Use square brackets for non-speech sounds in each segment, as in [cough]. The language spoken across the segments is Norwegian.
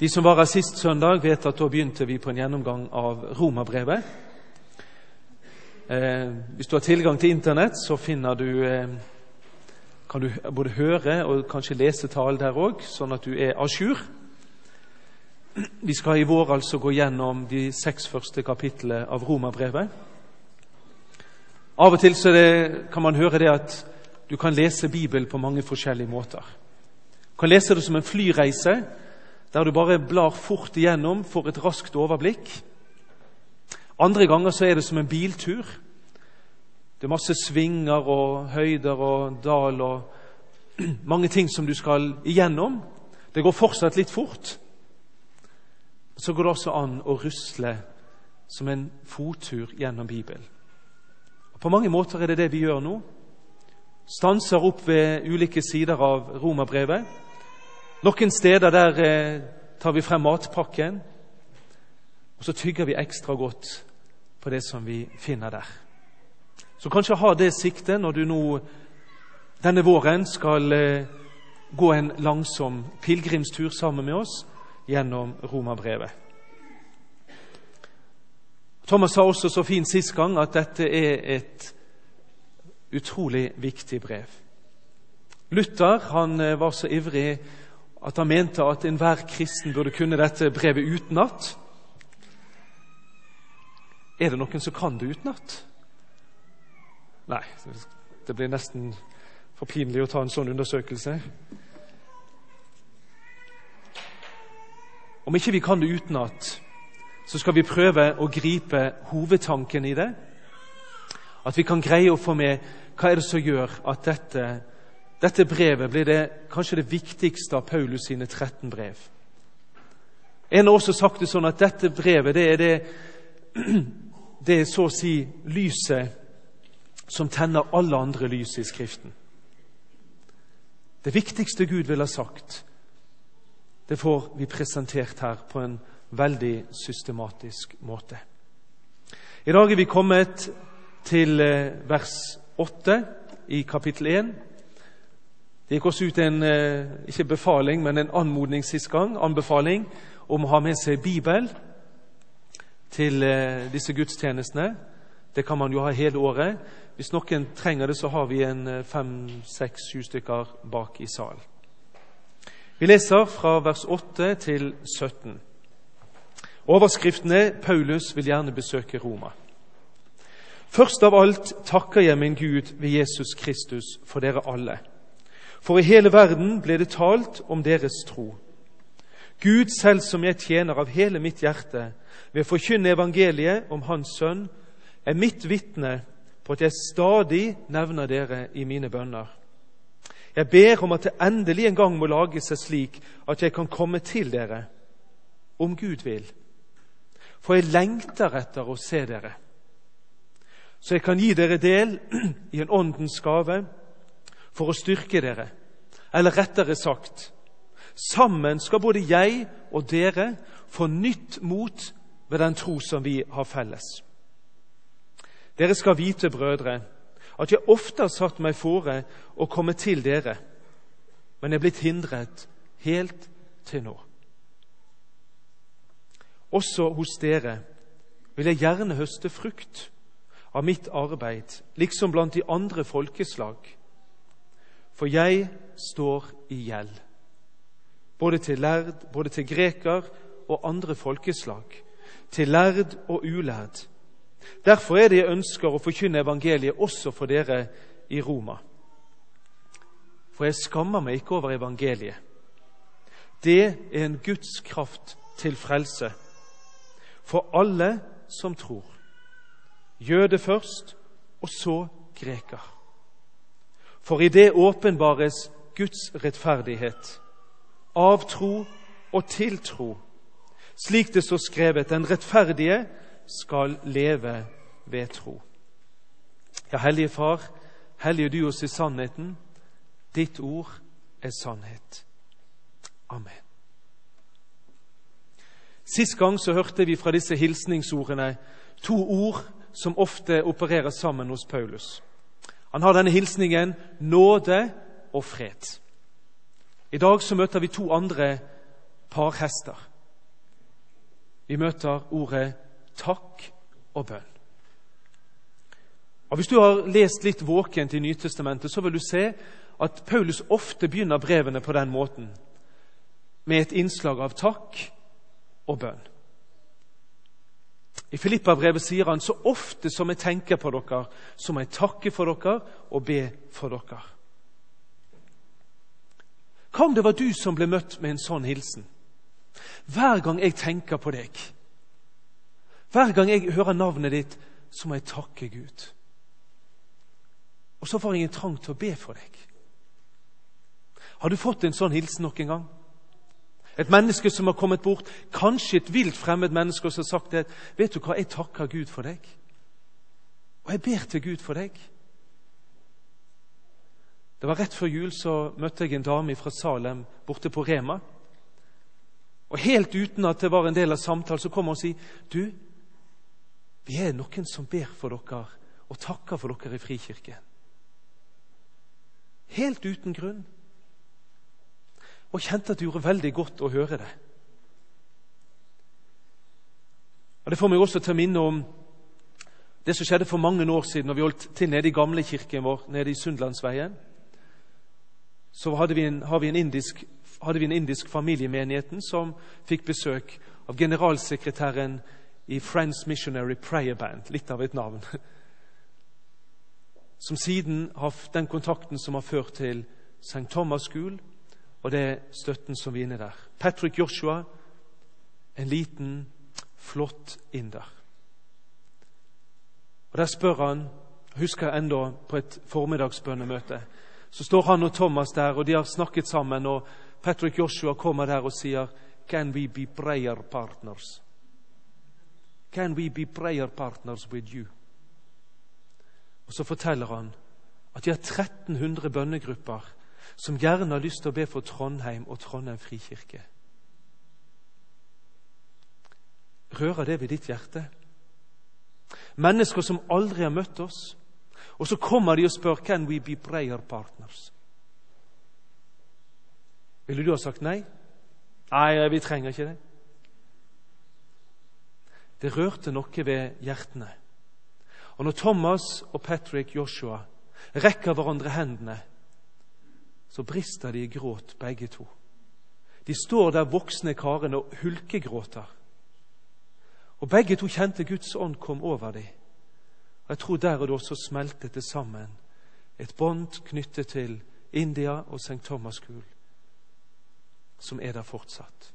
De som var her sist søndag, vet at da begynte vi på en gjennomgang av Romerbrevet. Eh, hvis du har tilgang til Internett, så finner du, eh, kan du både høre og kanskje lese talen der òg, sånn at du er à jour. Vi skal i vår altså gå gjennom de seks første kapitlene av Romerbrevet. Av og til det, kan man høre det at du kan lese Bibelen på mange forskjellige måter. Du kan lese det som en flyreise, der du bare blar fort igjennom, får et raskt overblikk. Andre ganger så er det som en biltur. Det er masse svinger og høyder og dal og [clears throat] mange ting som du skal igjennom. Det går fortsatt litt fort. Så går det også an å rusle som en fottur gjennom Bibelen. På mange måter er det det vi gjør nå. Stanser opp ved ulike sider av romerbrevet. Noen steder der eh, tar vi frem matpakken, og så tygger vi ekstra godt på det som vi finner der. Så kanskje ha det siktet når du nå denne våren skal eh, gå en langsom pilegrimstur sammen med oss gjennom romerbrevet. Thomas sa også så fint sist gang at dette er et utrolig viktig brev. Luther han eh, var så ivrig at han mente at enhver kristen burde kunne dette brevet utenat. Er det noen som kan det utenat? Nei, det blir nesten for pinlig å ta en sånn undersøkelse. Om ikke vi kan det utenat, så skal vi prøve å gripe hovedtanken i det. At vi kan greie å få med hva er det som gjør at dette, dette brevet blir det, kanskje det viktigste av Paulus sine 13 brev. En har også sagt det sånn at dette brevet det er det, [clears throat] det er så å si lyset som tenner alle andre lys i Skriften. Det viktigste Gud vil ha sagt, det får vi presentert her på en veldig systematisk måte. I dag er vi kommet til eh, vers 8 i kapittel 1. Det gikk også ut en eh, ikke befaling, men en anmodning sist gang, anbefaling om å ha med seg Bibel til eh, disse gudstjenestene. Det kan man jo ha hele året. Hvis noen trenger det, så har vi en fem, seks, sju stykker bak i salen. Vi leser fra vers 8 til 17. Overskriften er 'Paulus vil gjerne besøke Roma'. Først av alt takker jeg min Gud ved Jesus Kristus for dere alle. For i hele verden ble det talt om deres tro. Gud selv som jeg tjener av hele mitt hjerte ved å forkynne evangeliet om Hans Sønn, er mitt vitne på at jeg stadig nevner dere i mine bønner. Jeg ber om at det endelig en gang må lage seg slik at jeg kan komme til dere, om Gud vil. For jeg lengter etter å se dere, så jeg kan gi dere del [clears throat] i en åndens gave for å styrke dere. Eller rettere sagt sammen skal både jeg og dere få nytt mot ved den tro som vi har felles. Dere skal vite, brødre, at jeg ofte har satt meg fore å komme til dere, men er blitt hindret helt til nå. Også hos dere vil jeg gjerne høste frukt av mitt arbeid, liksom blant de andre folkeslag. For jeg står i gjeld, både til lærd, både til greker og andre folkeslag, til lærd og ulærd Derfor er det jeg ønsker å forkynne evangeliet også for dere i Roma. For jeg skammer meg ikke over evangeliet. Det er en Guds kraft til frelse for alle som tror. Jøde først, og så greker. For i det åpenbares Guds rettferdighet, av tro og til tro, slik det står skrevet, den rettferdige skal leve ved tro. Ja, Hellige Far, hellige du oss i sannheten. Ditt ord er sannhet. Amen. Sist gang så hørte vi fra disse hilsningsordene to ord som ofte opererer sammen hos Paulus. Han har denne hilsningen nåde og fred. I dag så møter vi to andre parhester. Vi møter ordet takk og bønn. Og Hvis du har lest litt våkent i Nytestamentet, så vil du se at Paulus ofte begynner brevene på den måten, med et innslag av takk og bønn. I Filippabrevet sier han så ofte som jeg tenker på dere, så må jeg takke for dere og be for dere. Hva om det var du som ble møtt med en sånn hilsen? Hver gang jeg tenker på deg, hver gang jeg hører navnet ditt, så må jeg takke Gud. Og så får jeg en trang til å be for deg. Har du fått en sånn hilsen noen gang? Et menneske som har kommet bort, kanskje et vilt fremmed menneske, og som har sagt det, 'Vet du hva, jeg takker Gud for deg.' Og jeg ber til Gud for deg. Det var Rett før jul så møtte jeg en dame fra Salem borte på Rema. Og Helt uten at det var en del av samtalen, så kom hun og sa du, vi er noen som ber for dere og takker for dere i Frikirken. Helt uten grunn og kjente at det gjorde veldig godt å høre det. Og Det får meg også til å minne om det som skjedde for mange år siden når vi holdt til nede i gamlekirken vår nede i Sundlandsveien. Så hadde vi en, vi en indisk, hadde vi en indisk familiemenigheten som fikk besøk av generalsekretæren i Friends Missionary Prayer Band. Litt av et navn. [laughs] Som siden har den kontakten som har ført til St. Thomas School og det er støtten som vinner er inne der. Patrick Joshua, en liten, flott inder. Og Der spør han husker jeg enda på et formiddagsbønnemøte. Så står han og Thomas der, og de har snakket sammen. og Patrick Joshua kommer der og sier Can we be prayer partners? Can we be prayer partners with you? Og Så forteller han at de har 1300 bønnegrupper som gjerne har lyst til å be for Trondheim og Trondheim frikirke. Rører det ved ditt hjerte? Mennesker som aldri har møtt oss, og så kommer de og spør Can we be prayer partners. Ville du ha sagt nei? Nei, vi trenger ikke det. Det rørte noe ved hjertene. Og når Thomas og Patrick Joshua rekker hverandre hendene, så brister de i gråt, begge to. De står der voksne karene og hulkegråter. Og Begge to kjente Guds ånd kom over dem. Og Jeg tror der og da så smeltet det sammen. Et bånd knyttet til India og St. Thomas School, som er der fortsatt.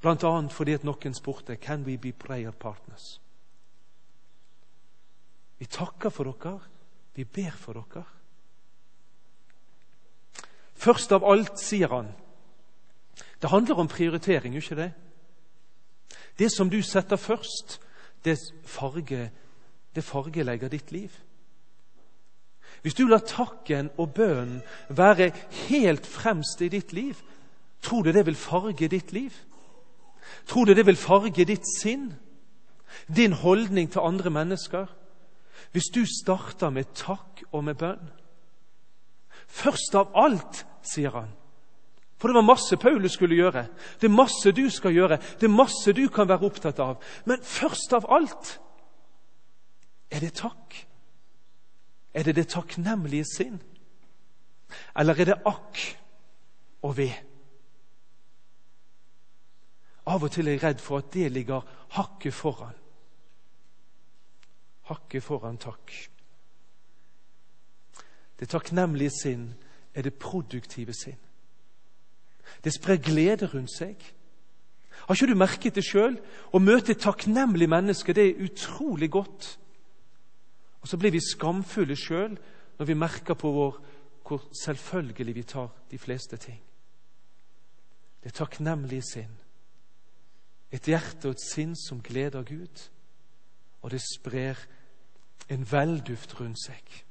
Blant annet fordi at noen spurte Can we be prayer partners. Vi takker for dere, vi ber for dere. Først av alt, sier han. Det handler om prioritering, ikke det? Det som du setter først, det, farge, det fargelegger ditt liv. Hvis du lar takken og bønnen være helt fremst i ditt liv, tror du det vil farge ditt liv? Tror du det vil farge ditt sinn? Din holdning til andre mennesker? Hvis du starter med takk og med bønn? Først av alt, sier han. For det var masse Paulus skulle gjøre. Det er masse du skal gjøre. Det er masse du kan være opptatt av. Men først av alt er det takk. Er det det takknemlige sinn? Eller er det akk og ved? Av og til er jeg redd for at det ligger hakket foran. Hakket foran takk. Det takknemlige sinn er det produktive sinn. Det sprer glede rundt seg. Har ikke du merket det sjøl? Å møte et takknemlig menneske det er utrolig godt. Og så blir vi skamfulle sjøl når vi merker på vår, hvor selvfølgelig vi tar de fleste ting. Det takknemlige sinn. Et hjerte og et sinn som gleder Gud. Og det sprer en velduft rundt seg.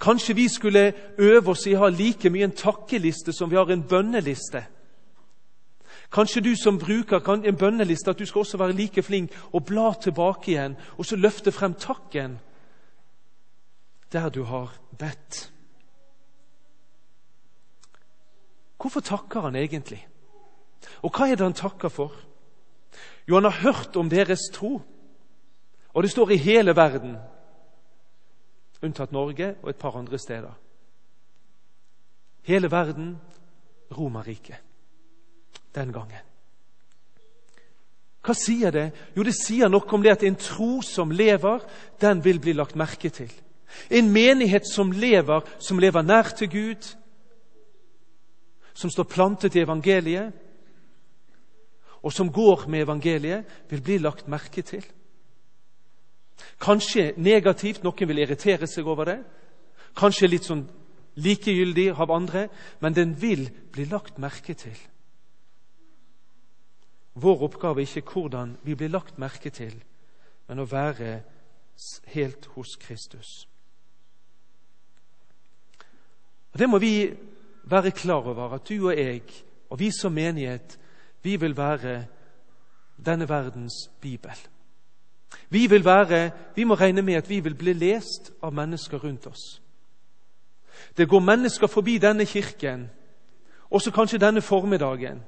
Kanskje vi skulle øve oss i å ha like mye en takkeliste som vi har en bønneliste. Kanskje du som bruker en bønneliste, at du skal også være like flink og bla tilbake igjen og så løfte frem takken der du har bedt. Hvorfor takker han egentlig? Og hva er det han takker for? Jo, han har hørt om deres tro. Og det står i hele verden, unntatt Norge og et par andre steder. Hele verden Romerriket den gangen. Hva sier det? Jo, det sier noe om det at en tro som lever, den vil bli lagt merke til. En menighet som lever, som lever nær til Gud, som står plantet i evangeliet, og som går med evangeliet, vil bli lagt merke til. Kanskje negativt, noen vil irritere seg over det. Kanskje litt sånn likegyldig av andre, men den vil bli lagt merke til. Vår oppgave er ikke hvordan vi blir lagt merke til, men å være helt hos Kristus. Og Det må vi være klar over, at du og jeg, og vi som menighet, vi vil være denne verdens bibel. Vi, vil være, vi må regne med at vi vil bli lest av mennesker rundt oss. Det går mennesker forbi denne kirken, også kanskje denne formiddagen.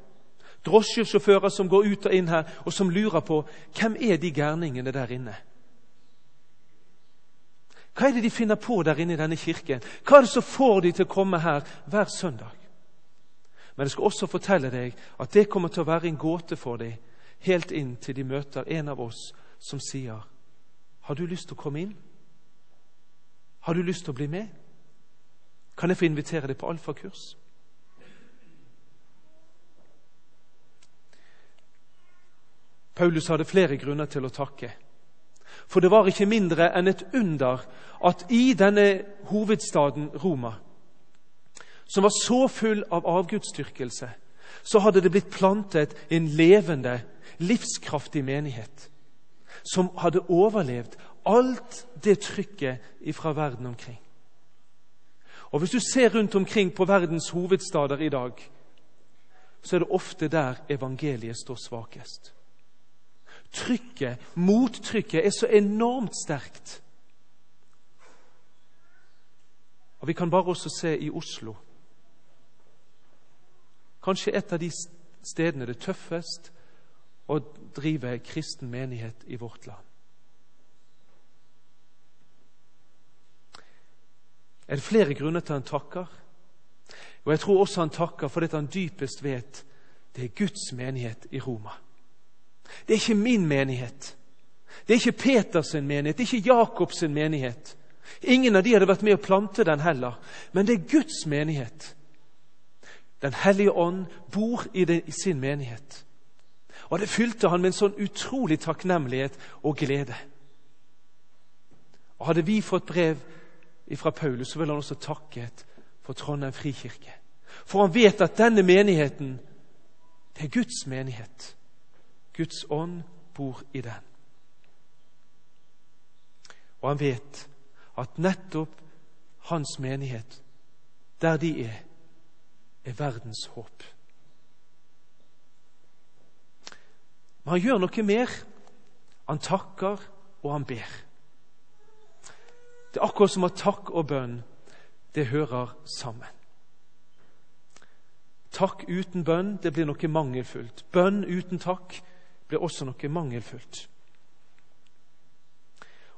Drosjesjåfører som går ut og inn her, og som lurer på hvem er de gærningene der inne. Hva er det de finner på der inne i denne kirken? Hva er det som får de til å komme her hver søndag? Men jeg skal også fortelle deg at det kommer til å være en gåte for dem helt inn til de møter en av oss som sier Har du lyst til å komme inn? Har du lyst til å bli med? Kan jeg få invitere deg på alfakurs? Paulus hadde flere grunner til å takke. For det var ikke mindre enn et under at i denne hovedstaden Roma, som var så full av avgudsdyrkelse, så hadde det blitt plantet en levende, livskraftig menighet som hadde overlevd alt det trykket fra verden omkring. Og Hvis du ser rundt omkring på verdens hovedstader i dag, så er det ofte der evangeliet står svakest. Trykket, mottrykket, er så enormt sterkt. Og Vi kan bare også se i Oslo. Kanskje et av de stedene det tøffest å drive kristen menighet i vårt land. Er det flere grunner til han takker? Og Jeg tror også han takker fordi han dypest vet det er Guds menighet i Roma. Det er ikke min menighet. Det er ikke Peters menighet, det er ikke Jakobs menighet. Ingen av de hadde vært med å plante den heller. Men det er Guds menighet. Den hellige ånd bor i sin menighet. Og det fylte han med en sånn utrolig takknemlighet og glede. Og Hadde vi fått brev fra Paulus, så ville han også takket for Trondheim frikirke. For han vet at denne menigheten, det er Guds menighet. Guds ånd bor i den. Og han vet at nettopp hans menighet, der de er, er verdens håp. Men han gjør noe mer. Han takker, og han ber. Det er akkurat som at takk og bønn, det hører sammen. Takk uten bønn, det blir noe mangelfullt. Bønn uten takk blir også noe mangelfullt.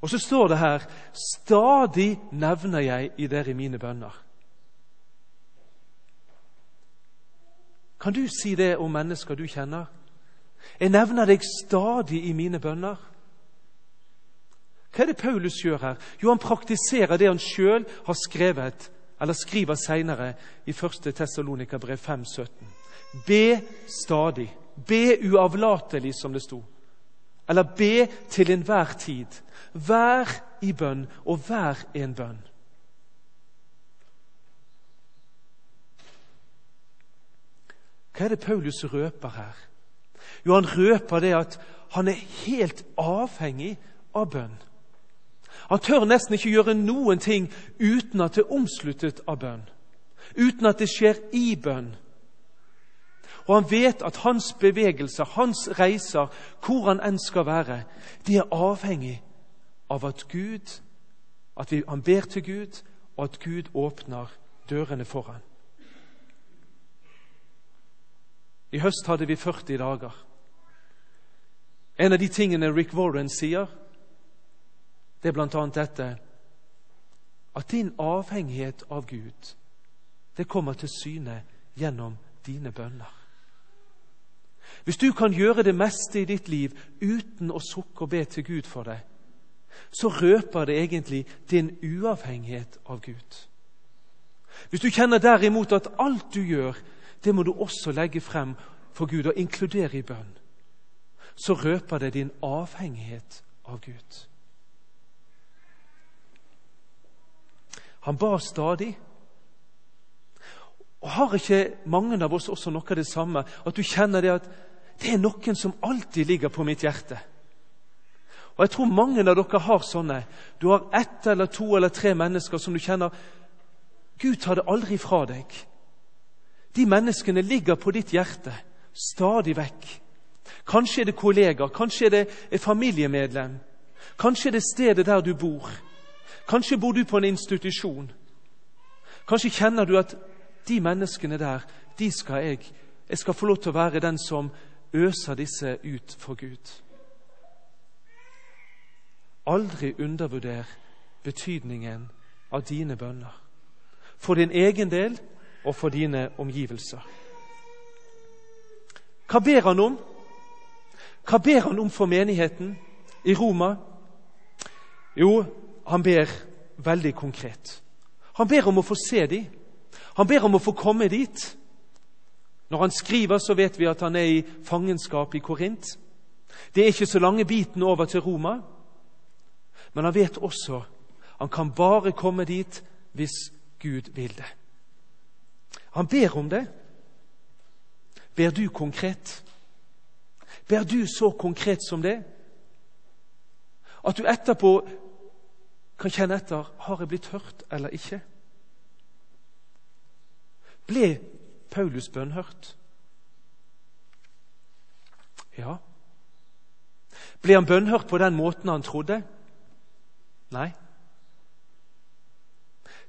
Og så står det her stadig nevner jeg i dere mine bønner. Kan du si det om mennesker du kjenner? Jeg nevner deg stadig i mine bønner. Hva er det Paulus gjør her? Jo, han praktiserer det han sjøl har skrevet, eller skriver seinere i 1. Tessalonika-brev 5,17. Be stadig. Be uavlatelig, som det sto. Eller be til enhver tid. Vær i bønn, og vær en bønn. Hva er det Paulus røper her? Jo, han røper det at han er helt avhengig av bønn. Han tør nesten ikke gjøre noen ting uten at det er omsluttet av bønn. Uten at det skjer i bønn. Og han vet at hans bevegelser, hans reiser, hvor han enn skal være, de er avhengig av at Gud, at vi, han ber til Gud, og at Gud åpner dørene for ham. I høst hadde vi 40 dager. En av de tingene Rick Warren sier, det er bl.a. dette at din avhengighet av Gud, det kommer til syne gjennom dine bønner. Hvis du kan gjøre det meste i ditt liv uten å sukke og be til Gud for det, så røper det egentlig din uavhengighet av Gud. Hvis du kjenner derimot at alt du gjør, det må du også legge frem for Gud og inkludere i bønn, så røper det din avhengighet av Gud. Han ba stadig. Og Har ikke mange av oss også noe av det samme? At du kjenner det at det er noen som alltid ligger på mitt hjerte. Og Jeg tror mange av dere har sånne. Du har ett eller to eller tre mennesker som du kjenner Gud tar det aldri fra deg. De menneskene ligger på ditt hjerte stadig vekk. Kanskje er det kollegaer, kanskje er det et familiemedlem. Kanskje er det stedet der du bor. Kanskje bor du på en institusjon. Kanskje kjenner du at de menneskene der, de skal jeg Jeg skal få lov til å være den som øser disse ut for Gud. Aldri undervurder betydningen av dine bønner. For din egen del og for dine omgivelser. Hva ber han om? Hva ber han om for menigheten i Roma? Jo, han ber veldig konkret. Han ber om å få se dem. Han ber om å få komme dit. Når han skriver, så vet vi at han er i fangenskap i Korint. Det er ikke så lange biten over til Roma. Men han vet også han kan bare komme dit hvis Gud vil det. Han ber om det. Ber du konkret? Ber du så konkret som det? At du etterpå kan kjenne etter har jeg blitt hørt eller ikke. Ble Paulus bønnhørt? Ja. Ble han bønnhørt på den måten han trodde? Nei.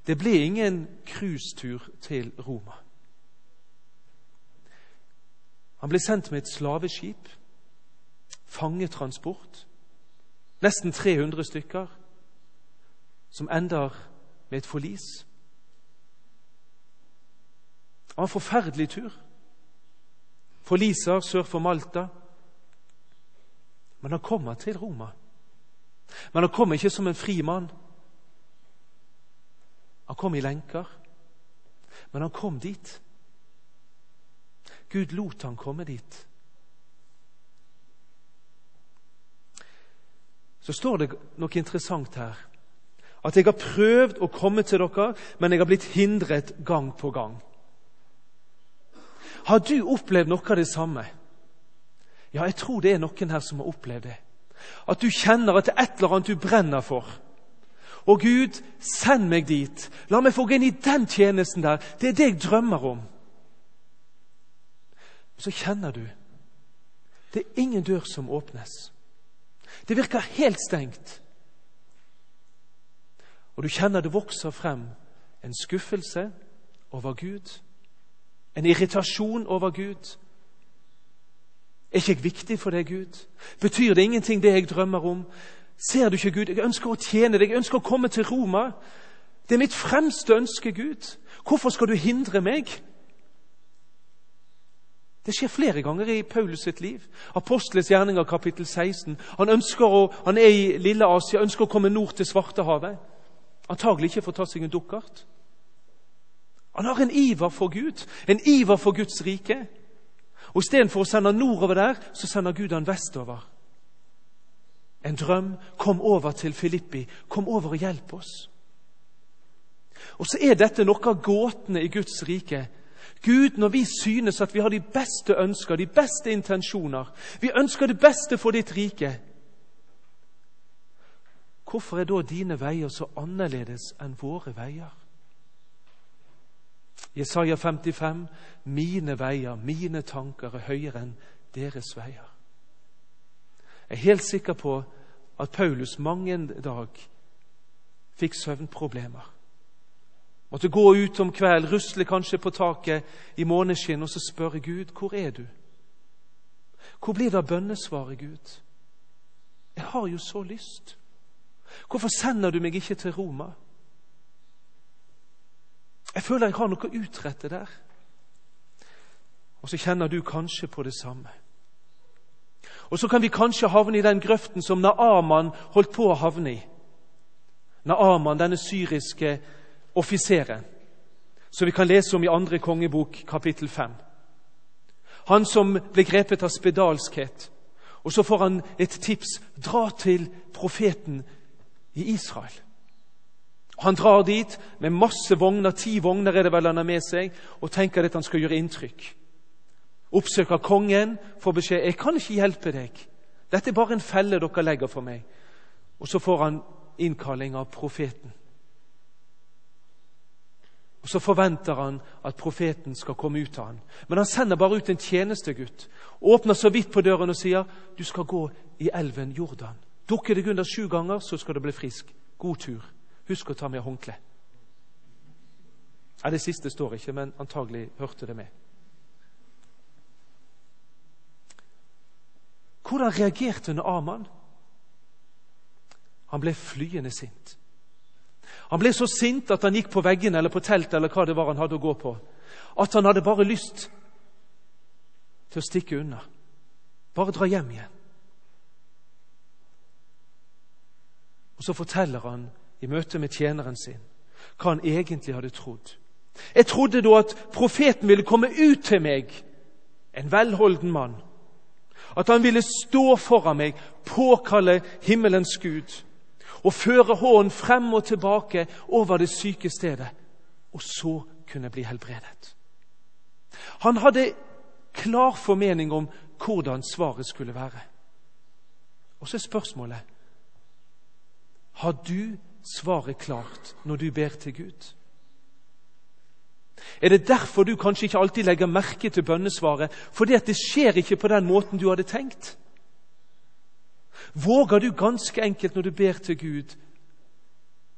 Det ble ingen cruisetur til Roma. Han ble sendt med et slaveskip, fangetransport, nesten 300 stykker, som ender med et forlis. Det var en forferdelig tur. Forliser sør for Malta. Men han kommer til Roma. Men han kom ikke som en fri mann. Han kom i lenker, men han kom dit. Gud lot han komme dit. Så står det noe interessant her. At jeg har prøvd å komme til dere, men jeg har blitt hindret gang på gang. Har du opplevd noe av det samme? Ja, jeg tror det er noen her som har opplevd det. At du kjenner at det er et eller annet du brenner for. Å Gud, send meg dit. La meg få gå inn i den tjenesten der. Det er det jeg drømmer om. Så kjenner du det er ingen dør som åpnes. Det virker helt stengt. Og du kjenner det vokser frem en skuffelse over Gud, en irritasjon over Gud. Er ikke jeg viktig for deg, Gud? Betyr det ingenting, det jeg drømmer om? Ser du ikke Gud? Jeg ønsker å tjene deg, jeg ønsker å komme til Roma. Det er mitt fremste ønske, Gud. Hvorfor skal du hindre meg? Det skjer flere ganger i Paulus sitt liv. Apostelens gjerninger, kapittel 16. Han, å, han er i Lille Asia, ønsker å komme nord til Svartehavet. Antagelig ikke få ta seg en dukkert. Han har en iver for Gud, en iver for Guds rike. Og Istedenfor å sende han nordover der, så sender Gud han vestover. En drøm. Kom over til Filippi. Kom over og hjelp oss. Og så er dette noe av gåtene i Guds rike. Gud, når vi synes at vi har de beste ønsker, de beste intensjoner Vi ønsker det beste for ditt rike. Hvorfor er da dine veier så annerledes enn våre veier? Jesaja 55.: Mine veier, mine tanker er høyere enn deres veier. Jeg er helt sikker på at Paulus mange en dag fikk søvnproblemer. Måtte gå ut om kveld, rusle kanskje på taket i måneskinn og så spørre Gud hvor er du? Hvor blir det av bønnesvaret, Gud? Jeg har jo så lyst. Hvorfor sender du meg ikke til Roma? Jeg føler jeg har noe å utrette der. Og så kjenner du kanskje på det samme. Og så kan vi kanskje havne i den grøften som Naaman holdt på å havne i. Naaman, denne syriske offiseren, som vi kan lese om i andre kongebok, kapittel 5. Han som ble grepet av spedalskhet. Og så får han et tips. Dra til profeten i Israel. Han drar dit med masse vogner, ti vogner er det vel han har med seg, og tenker at han skal gjøre inntrykk. Oppsøker kongen, får beskjed 'Jeg kan ikke hjelpe deg'. 'Dette er bare en felle dere legger for meg.' Og så får han innkalling av profeten. Og Så forventer han at profeten skal komme ut av han. Men han sender bare ut en tjenestegutt. Åpner så vidt på døren og sier, 'Du skal gå i elven Jordan.' Dukker deg under sju ganger, så skal du bli frisk. God tur. Husk å ta med håndkle. Ja, Det siste står ikke, men antagelig hørte det med. Hvordan reagerte Naaman? Han ble flyende sint. Han ble så sint at han gikk på veggene eller på teltet eller hva det var han hadde å gå på, at han hadde bare lyst til å stikke unna. Bare dra hjem igjen. Og Så forteller han i møte med tjeneren sin hva han egentlig hadde trodd. Jeg trodde da at profeten ville komme ut til meg, en velholden mann. At han ville stå foran meg, påkalle himmelens Gud og føre hånden frem og tilbake over det syke stedet, og så kunne bli helbredet. Han hadde klar formening om hvordan svaret skulle være. Og så er spørsmålet har du svaret klart når du ber til Gud? Er det derfor du kanskje ikke alltid legger merke til bønnesvaret? Fordi at det skjer ikke på den måten du hadde tenkt? Våger du ganske enkelt når du ber til Gud,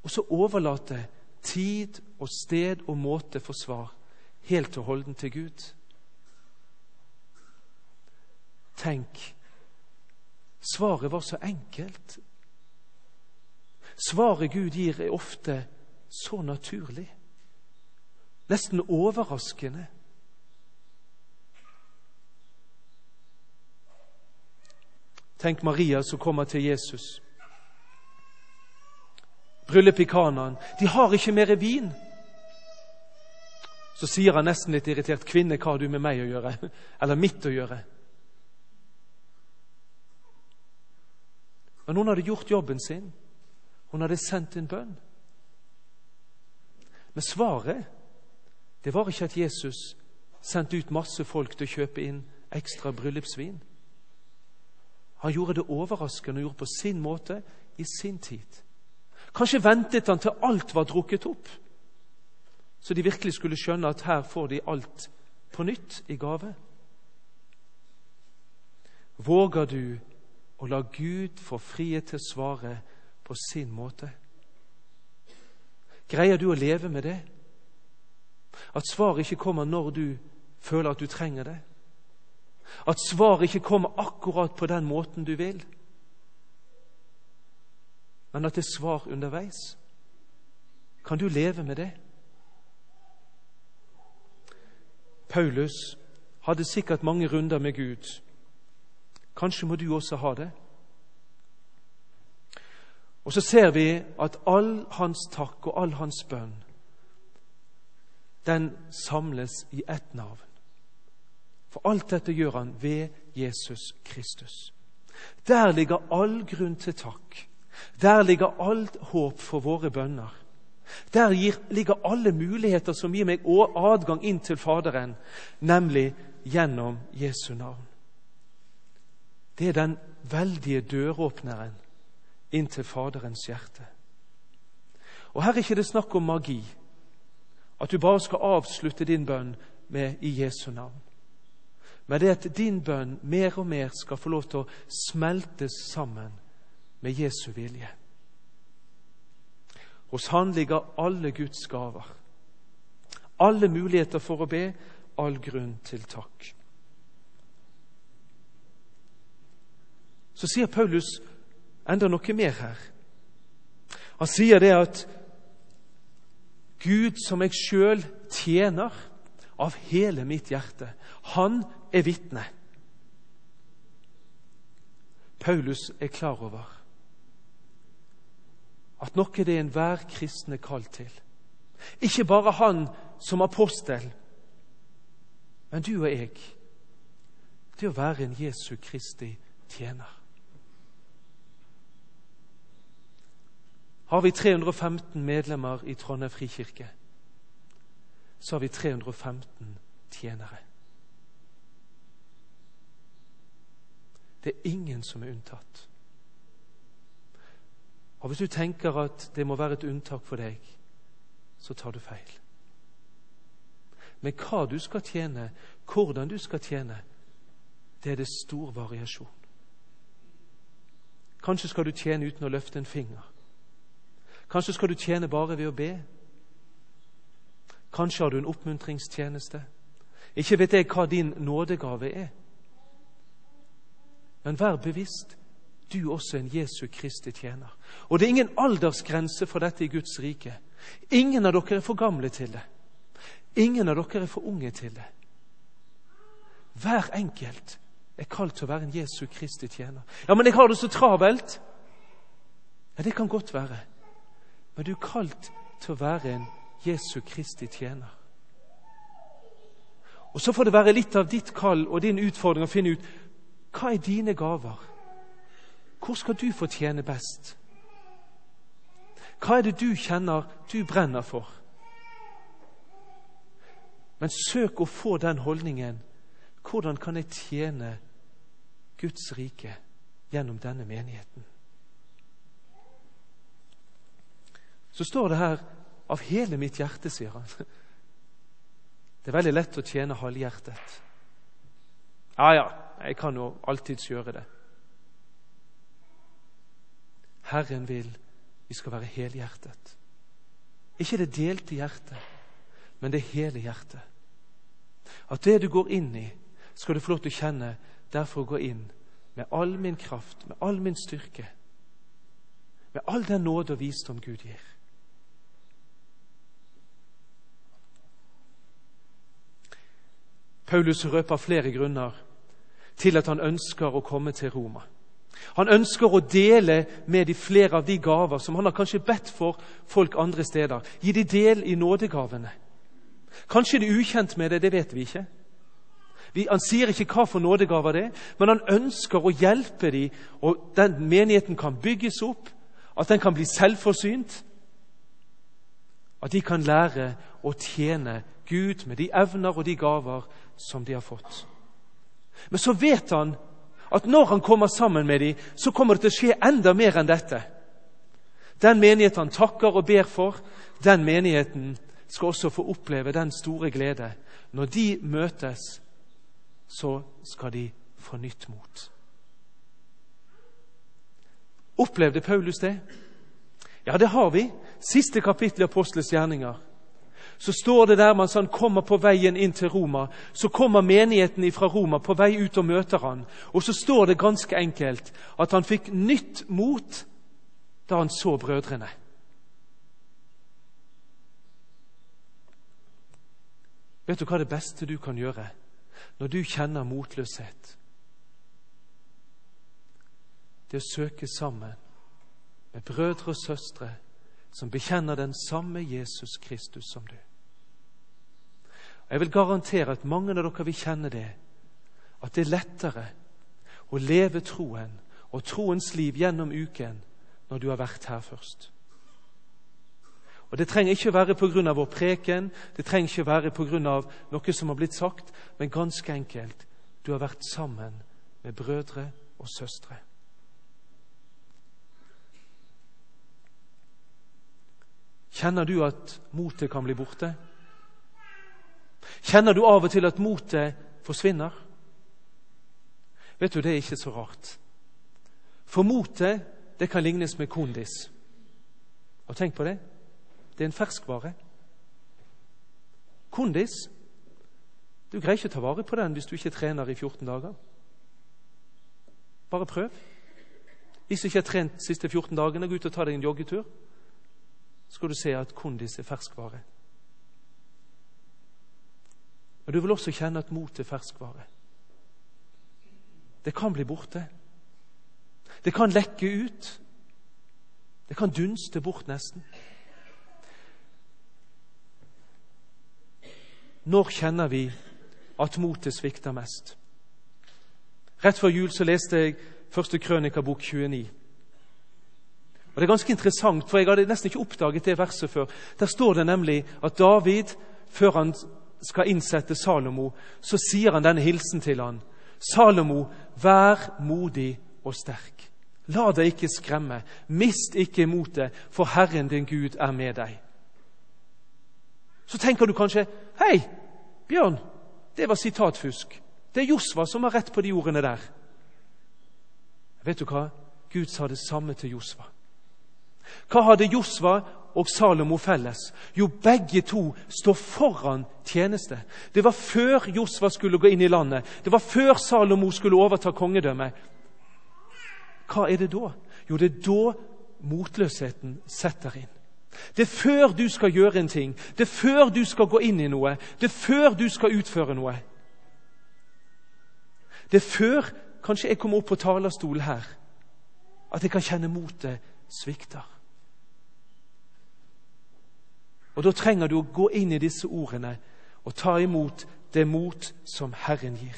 og så overlate tid og sted og måte for svar helt og holden til Gud? Tenk, svaret var så enkelt. Svaret Gud gir, er ofte så naturlig. Nesten overraskende. Tenk Maria som kommer til Jesus. Bryllup i Kanaan. De har ikke mer vin. Så sier han nesten litt irritert, 'Kvinne, hva har du med meg å gjøre?' [laughs] Eller mitt å gjøre. Men hun hadde gjort jobben sin. Hun hadde sendt en bønn. Men svaret det var ikke at Jesus sendte ut masse folk til å kjøpe inn ekstra bryllupsvin. Han gjorde det overraskende og gjorde på sin måte i sin tid. Kanskje ventet han til alt var drukket opp, så de virkelig skulle skjønne at her får de alt på nytt i gave. Våger du å la Gud få frihet til å svare på sin måte? Greier du å leve med det? At svaret ikke kommer når du føler at du trenger det. At svaret ikke kommer akkurat på den måten du vil. Men at det er svar underveis. Kan du leve med det? Paulus hadde sikkert mange runder med Gud. Kanskje må du også ha det. Og så ser vi at all hans takk og all hans bønn den samles i ett navn. For alt dette gjør han ved Jesus Kristus. Der ligger all grunn til takk. Der ligger alt håp for våre bønner. Der ligger alle muligheter som gir meg adgang inn til Faderen, nemlig gjennom Jesu navn. Det er den veldige døråpneren inn til Faderens hjerte. Og Her er ikke det snakk om magi. At du bare skal avslutte din bønn med 'i Jesu navn'. Men det at din bønn mer og mer skal få lov til å smeltes sammen med Jesu vilje. Hos Han ligger alle Guds gaver. Alle muligheter for å be, all grunn til takk. Så sier Paulus enda noe mer her. Han sier det at Gud som jeg sjøl tjener av hele mitt hjerte, han er vitne. Paulus er klar over at nok er det er enhver kristne kalt til. Ikke bare han som apostel, men du og jeg. Det å være en Jesu Kristi tjener. Har vi 315 medlemmer i Trondheim frikirke, så har vi 315 tjenere. Det er ingen som er unntatt. Og Hvis du tenker at det må være et unntak for deg, så tar du feil. Men hva du skal tjene, hvordan du skal tjene, det er det stor variasjon. Kanskje skal du tjene uten å løfte en finger. Kanskje skal du tjene bare ved å be. Kanskje har du en oppmuntringstjeneste. Ikke vet jeg hva din nådegave er. Men vær bevisst du også en Jesu Kristi tjener. Og det er ingen aldersgrense for dette i Guds rike. Ingen av dere er for gamle til det. Ingen av dere er for unge til det. Hver enkelt er kalt til å være en Jesu Kristi tjener. Ja, men jeg har det så travelt. Ja, Det kan godt være. Men du er kalt til å være en Jesu Kristi tjener. Og Så får det være litt av ditt kall og din utfordring å finne ut hva er dine gaver. Hvor skal du få tjene best? Hva er det du kjenner du brenner for? Men søk å få den holdningen. Hvordan kan jeg tjene Guds rike gjennom denne menigheten? Så står det her 'av hele mitt hjerte', sier han. Det er veldig lett å tjene halvhjertet. Ja, ja, jeg kan jo alltids gjøre det. Herren vil vi skal være helhjertet. Ikke det delte hjertet, men det hele hjertet. At det du går inn i, skal du få lov til å kjenne derfor gå inn med all min kraft, med all min styrke, med all den nåde og visdom Gud gir. Paulus røper flere grunner til at han ønsker å komme til Roma. Han ønsker å dele med de flere av de gaver som han har kanskje bedt for folk andre steder. Gi de del i nådegavene. Kanskje de er ukjent med det, det vet vi ikke. Han sier ikke hva for nådegaver det er, men han ønsker å hjelpe dem, og den menigheten kan bygges opp, at den kan bli selvforsynt. At de kan lære å tjene Gud med de evner og de gaver som de har fått. Men så vet han at når han kommer sammen med dem, så kommer det til å skje enda mer enn dette. Den menigheten han takker og ber for, den menigheten skal også få oppleve den store glede. Når de møtes, så skal de få nytt mot. Opplevde Paulus det? Ja, det har vi. Siste kapittel i Apostelens gjerninger så står det der mens han kommer på veien inn til Roma, så kommer menigheten fra Roma på vei ut og møter han. Og så står det ganske enkelt at han fikk nytt mot da han så brødrene. Vet du hva det beste du kan gjøre når du kjenner motløshet? Det å søke sammen med brødre og søstre som bekjenner den samme Jesus Kristus som du. Jeg vil garantere at mange av dere vil kjenne det, at det er lettere å leve troen og troens liv gjennom uken når du har vært her først. Og Det trenger ikke å være pga. vår preken, det trenger ikke å være pga. noe som har blitt sagt, men ganske enkelt du har vært sammen med brødre og søstre. Kjenner du at motet kan bli borte? Kjenner du av og til at motet forsvinner? Vet du, det er ikke så rart. For motet, det kan lignes med kondis. Og tenk på det. Det er en ferskvare. Kondis. Du greier ikke å ta vare på den hvis du ikke trener i 14 dager. Bare prøv. Hvis du ikke har trent de siste 14 dagene, gå ut og ta deg en joggetur. Skal du se at kondis er ferskvare. Og du vil også kjenne at mot er ferskvare. Det kan bli borte. Det kan lekke ut. Det kan dunste bort nesten. Når kjenner vi at motet svikter mest? Rett før jul så leste jeg første krønikabok 29. Og Det er ganske interessant, for jeg hadde nesten ikke oppdaget det verset før. Der står det nemlig at David, før han skal innsette Salomo, så sier han denne hilsen til han. Salomo, vær modig og sterk. La deg ikke skremme, mist ikke motet, for Herren din Gud er med deg. Så tenker du kanskje Hei, Bjørn, det var sitatfusk. Det er Josva som har rett på de ordene der. Vet du hva? Gud sa det samme til Josva. Hva hadde Josva og Salomo felles? Jo, begge to står foran tjeneste. Det var før Josva skulle gå inn i landet. Det var før Salomo skulle overta kongedømmet. Hva er det da? Jo, det er da motløsheten setter inn. Det er før du skal gjøre en ting, det er før du skal gå inn i noe, det er før du skal utføre noe. Det er før kanskje jeg kommer opp på talerstolen her, at jeg kan kjenne motet svikter. Og Da trenger du å gå inn i disse ordene og ta imot det mot som Herren gir.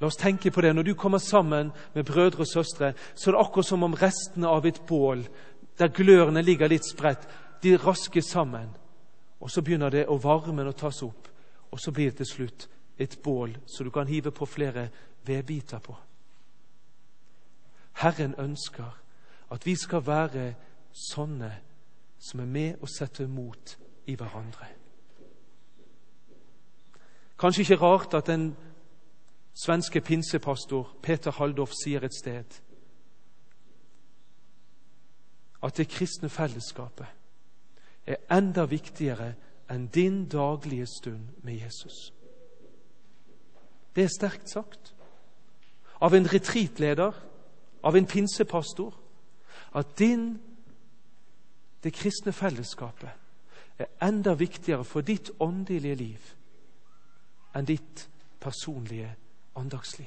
La oss tenke på det. Når du kommer sammen med brødre og søstre, så er det akkurat som om restene av et bål, der glørne ligger litt spredt, de rasker sammen. Og så begynner det å varme og tas opp. Og så blir det til slutt et bål så du kan hive på flere vedbiter på. Herren ønsker at vi skal være sånne som er med og setter mot i hverandre. Kanskje ikke rart at den svenske pinsepastor Peter Haldorf sier et sted at det kristne fellesskapet er enda viktigere enn din daglige stund med Jesus. Det er sterkt sagt av en retreatleder, av en pinsepastor, at din, det kristne fellesskapet, er enda viktigere for ditt åndelige liv enn ditt personlige liv andagsliv.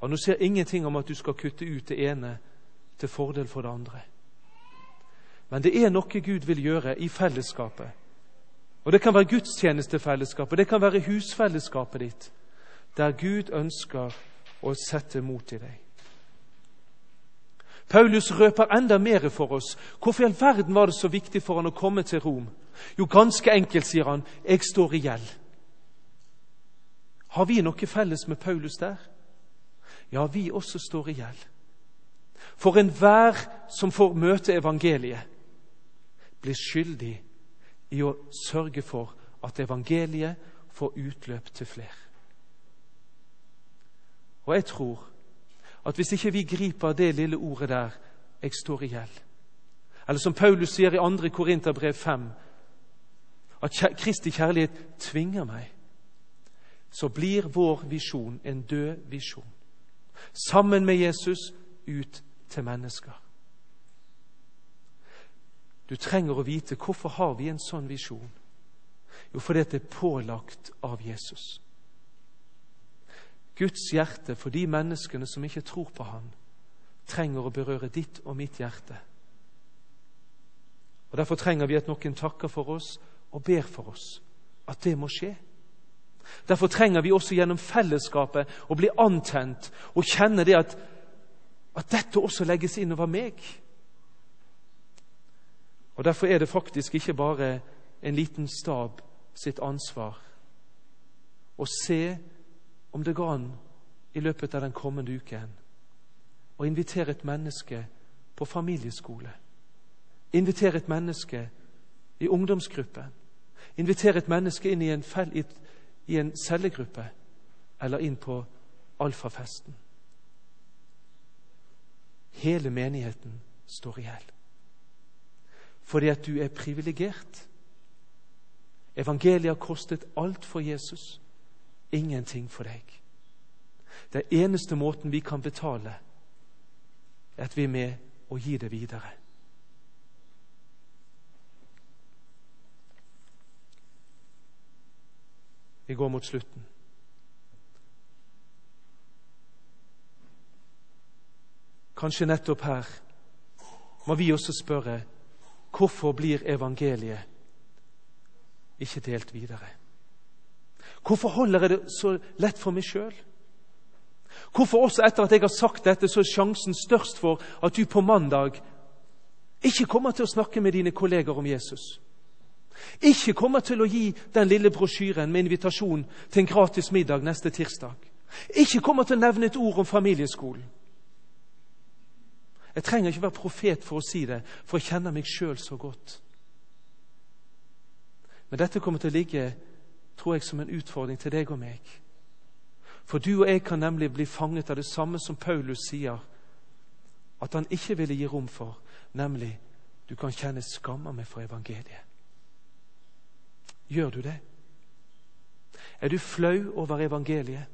Og Nå sier ingenting om at du skal kutte ut det ene til fordel for det andre. Men det er noe Gud vil gjøre i fellesskapet. Og Det kan være gudstjenestefellesskapet, det kan være husfellesskapet ditt, der Gud ønsker å sette mot i deg. Paulus røper enda mer for oss. Hvorfor i all verden var det så viktig for han å komme til Rom? Jo, ganske enkelt, sier han, jeg står i gjeld. Har vi noe felles med Paulus der? Ja, vi også står i gjeld. For enhver som får møte evangeliet, blir skyldig i å sørge for at evangeliet får utløp til flere. Og jeg tror at hvis ikke vi griper det lille ordet der 'jeg står i gjeld', eller som Paulus sier i 2. Korinterbrev 5, at Kristi kjærlighet tvinger meg så blir vår visjon en død visjon. Sammen med Jesus ut til mennesker. Du trenger å vite hvorfor har vi en sånn visjon. Jo, fordi det er pålagt av Jesus. Guds hjerte for de menneskene som ikke tror på Han, trenger å berøre ditt og mitt hjerte. Og Derfor trenger vi at noen takker for oss og ber for oss at det må skje. Derfor trenger vi også gjennom fellesskapet å bli antent og kjenne det at, at dette også legges inn over meg. Og Derfor er det faktisk ikke bare en liten stab sitt ansvar å se om det går an i løpet av den kommende uken å invitere et menneske på familieskole. Invitere et menneske i ungdomsgruppen. Invitere et menneske inn i, en fell, i i en cellegruppe eller inn på alfafesten. Hele menigheten står i gjeld. fordi at du er privilegert. Evangeliet har kostet alt for Jesus, ingenting for deg. Den eneste måten vi kan betale, er at vi er med og gir det videre. Vi går mot slutten. Kanskje nettopp her må vi også spørre hvorfor blir evangeliet ikke delt videre? Hvorfor holder jeg det så lett for meg sjøl? Hvorfor også etter at jeg har sagt dette, så er sjansen størst for at du på mandag ikke kommer til å snakke med dine kolleger om Jesus? Ikke kommer til å gi den lille brosjyren med invitasjon til en gratis middag neste tirsdag? Ikke kommer til å nevne et ord om familieskolen? Jeg trenger ikke være profet for å si det, for jeg kjenner meg sjøl så godt. Men dette kommer til å ligge, tror jeg, som en utfordring til deg og meg. For du og jeg kan nemlig bli fanget av det samme som Paulus sier at han ikke ville gi rom for, nemlig du kan kjenne skam av meg for evangeliet. Gjør du det? Er du flau over evangeliet?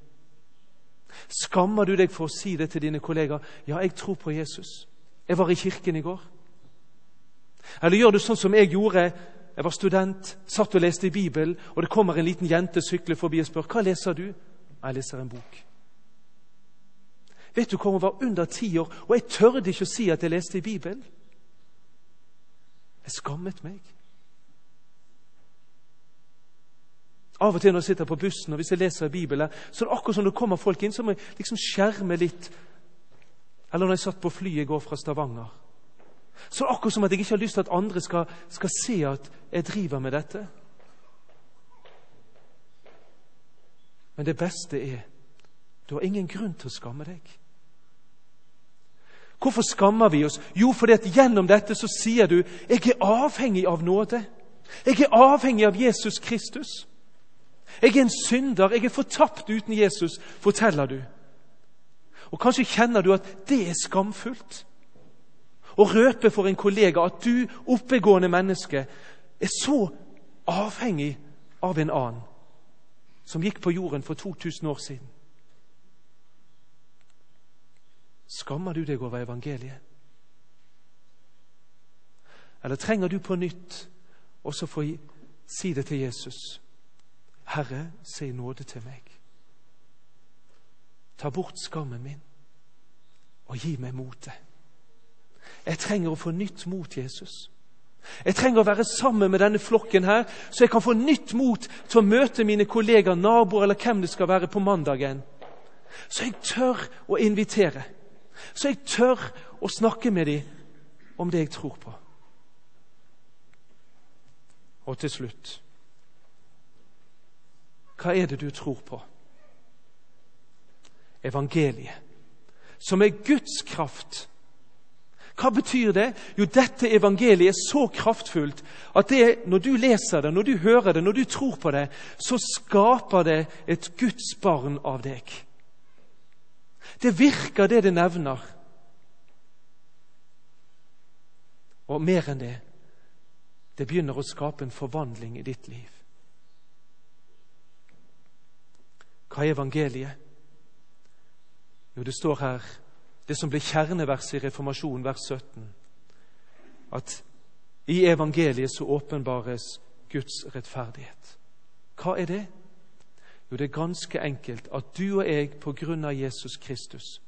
Skammer du deg for å si det til dine kollegaer? Ja, jeg tror på Jesus. Jeg var i kirken i går. Eller gjør du sånn som jeg gjorde? Jeg var student, satt og leste i Bibelen, og det kommer en liten jente sykler forbi og spør hva leser du? Jeg leser en bok. Vet du hva, hun var under ti år, og jeg tørde ikke å si at jeg leste i Bibelen. Jeg skammet meg. Av og til når jeg sitter på bussen og hvis jeg leser Bibelen, så er det akkurat som det kommer folk inn, så må jeg liksom skjerme litt eller når jeg satt på flyet i går fra Stavanger. Så akkurat som at jeg ikke har lyst til at andre skal, skal se at jeg driver med dette. Men det beste er du har ingen grunn til å skamme deg. Hvorfor skammer vi oss? Jo, fordi at gjennom dette så sier du jeg er avhengig av nåde. Jeg er avhengig av Jesus Kristus. Jeg er en synder. Jeg er fortapt uten Jesus, forteller du. Og Kanskje kjenner du at det er skamfullt. Å røpe for en kollega at du, oppegående menneske, er så avhengig av en annen som gikk på jorden for 2000 år siden. Skammer du deg over evangeliet? Eller trenger du på nytt også få si det til Jesus? Herre, si nåde til meg. Ta bort skammen min og gi meg motet. Jeg trenger å få nytt mot, Jesus. Jeg trenger å være sammen med denne flokken her, så jeg kan få nytt mot til å møte mine kollegaer, naboer eller hvem det skal være på mandagen. Så jeg tør å invitere. Så jeg tør å snakke med dem om det jeg tror på. Og til slutt Hva er det du tror på? evangeliet, som er Guds kraft. Hva betyr det? Jo, dette evangeliet er så kraftfullt at det, når du leser det, når du hører det, når du tror på det, så skaper det et Guds barn av deg. Det virker, det det nevner. Og mer enn det det begynner å skape en forvandling i ditt liv. Hva er evangeliet? Jo, det står her, det som ble kjerneverset i Reformasjonen, vers 17, at i evangeliet så åpenbares Guds rettferdighet. Hva er det? Jo, det er ganske enkelt at du og jeg på grunn av Jesus Kristus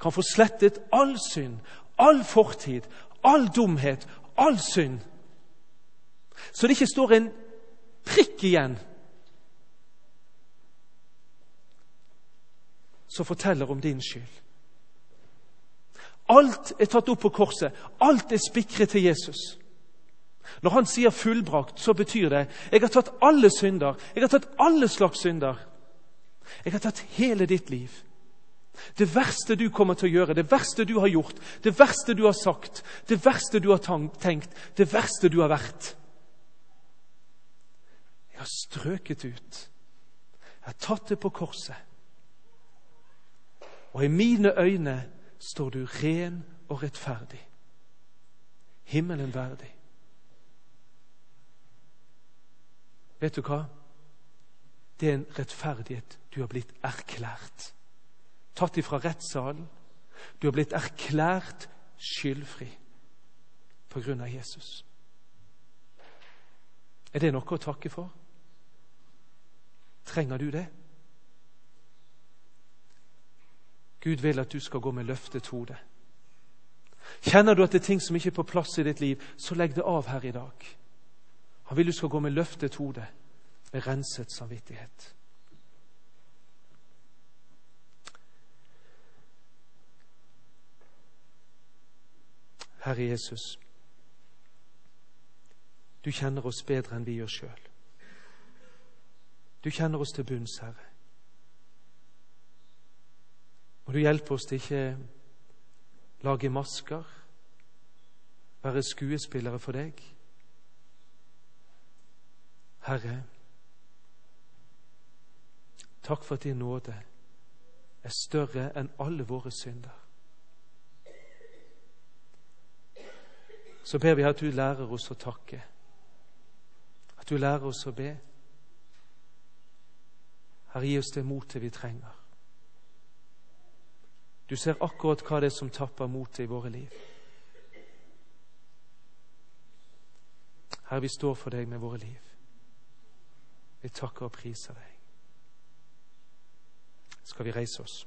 kan få slettet all synd, all fortid, all dumhet, all synd. Så det ikke står en prikk igjen som forteller om din skyld. Alt er tatt opp på korset. Alt er spikret til Jesus. Når han sier 'fullbrakt', så betyr det jeg har tatt alle synder. Jeg har tatt alle slags synder. Jeg har tatt hele ditt liv. Det verste du kommer til å gjøre, det verste du har gjort, det verste du har sagt, det verste du har tenkt, det verste du har vært. Jeg har strøket ut. Jeg har tatt det på korset og i mine øyne står du ren og rettferdig, himmelen verdig. Vet du hva? Det er en rettferdighet du har blitt erklært. Tatt ifra rettssalen. Du har blitt erklært skyldfri på grunn av Jesus. Er det noe å takke for? Trenger du det? Gud vil at du skal gå med løftet hode. Kjenner du at det er ting som ikke er på plass i ditt liv, så legg det av her i dag. Han vil du skal gå med løftet hode, med renset samvittighet. Herre Jesus, du kjenner oss bedre enn vi gjør sjøl. Du kjenner oss til bunns, Herre. Og du hjelpe oss til ikke lage masker, være skuespillere for deg. Herre, takk for at din nåde er større enn alle våre synder. Så ber vi at du lærer oss å takke, at du lærer oss å be. Herre, gi oss det motet vi trenger. Du ser akkurat hva det er som tapper motet i våre liv. Herre, vi står for deg med våre liv. Vi takker og priser deg. Skal vi reise oss?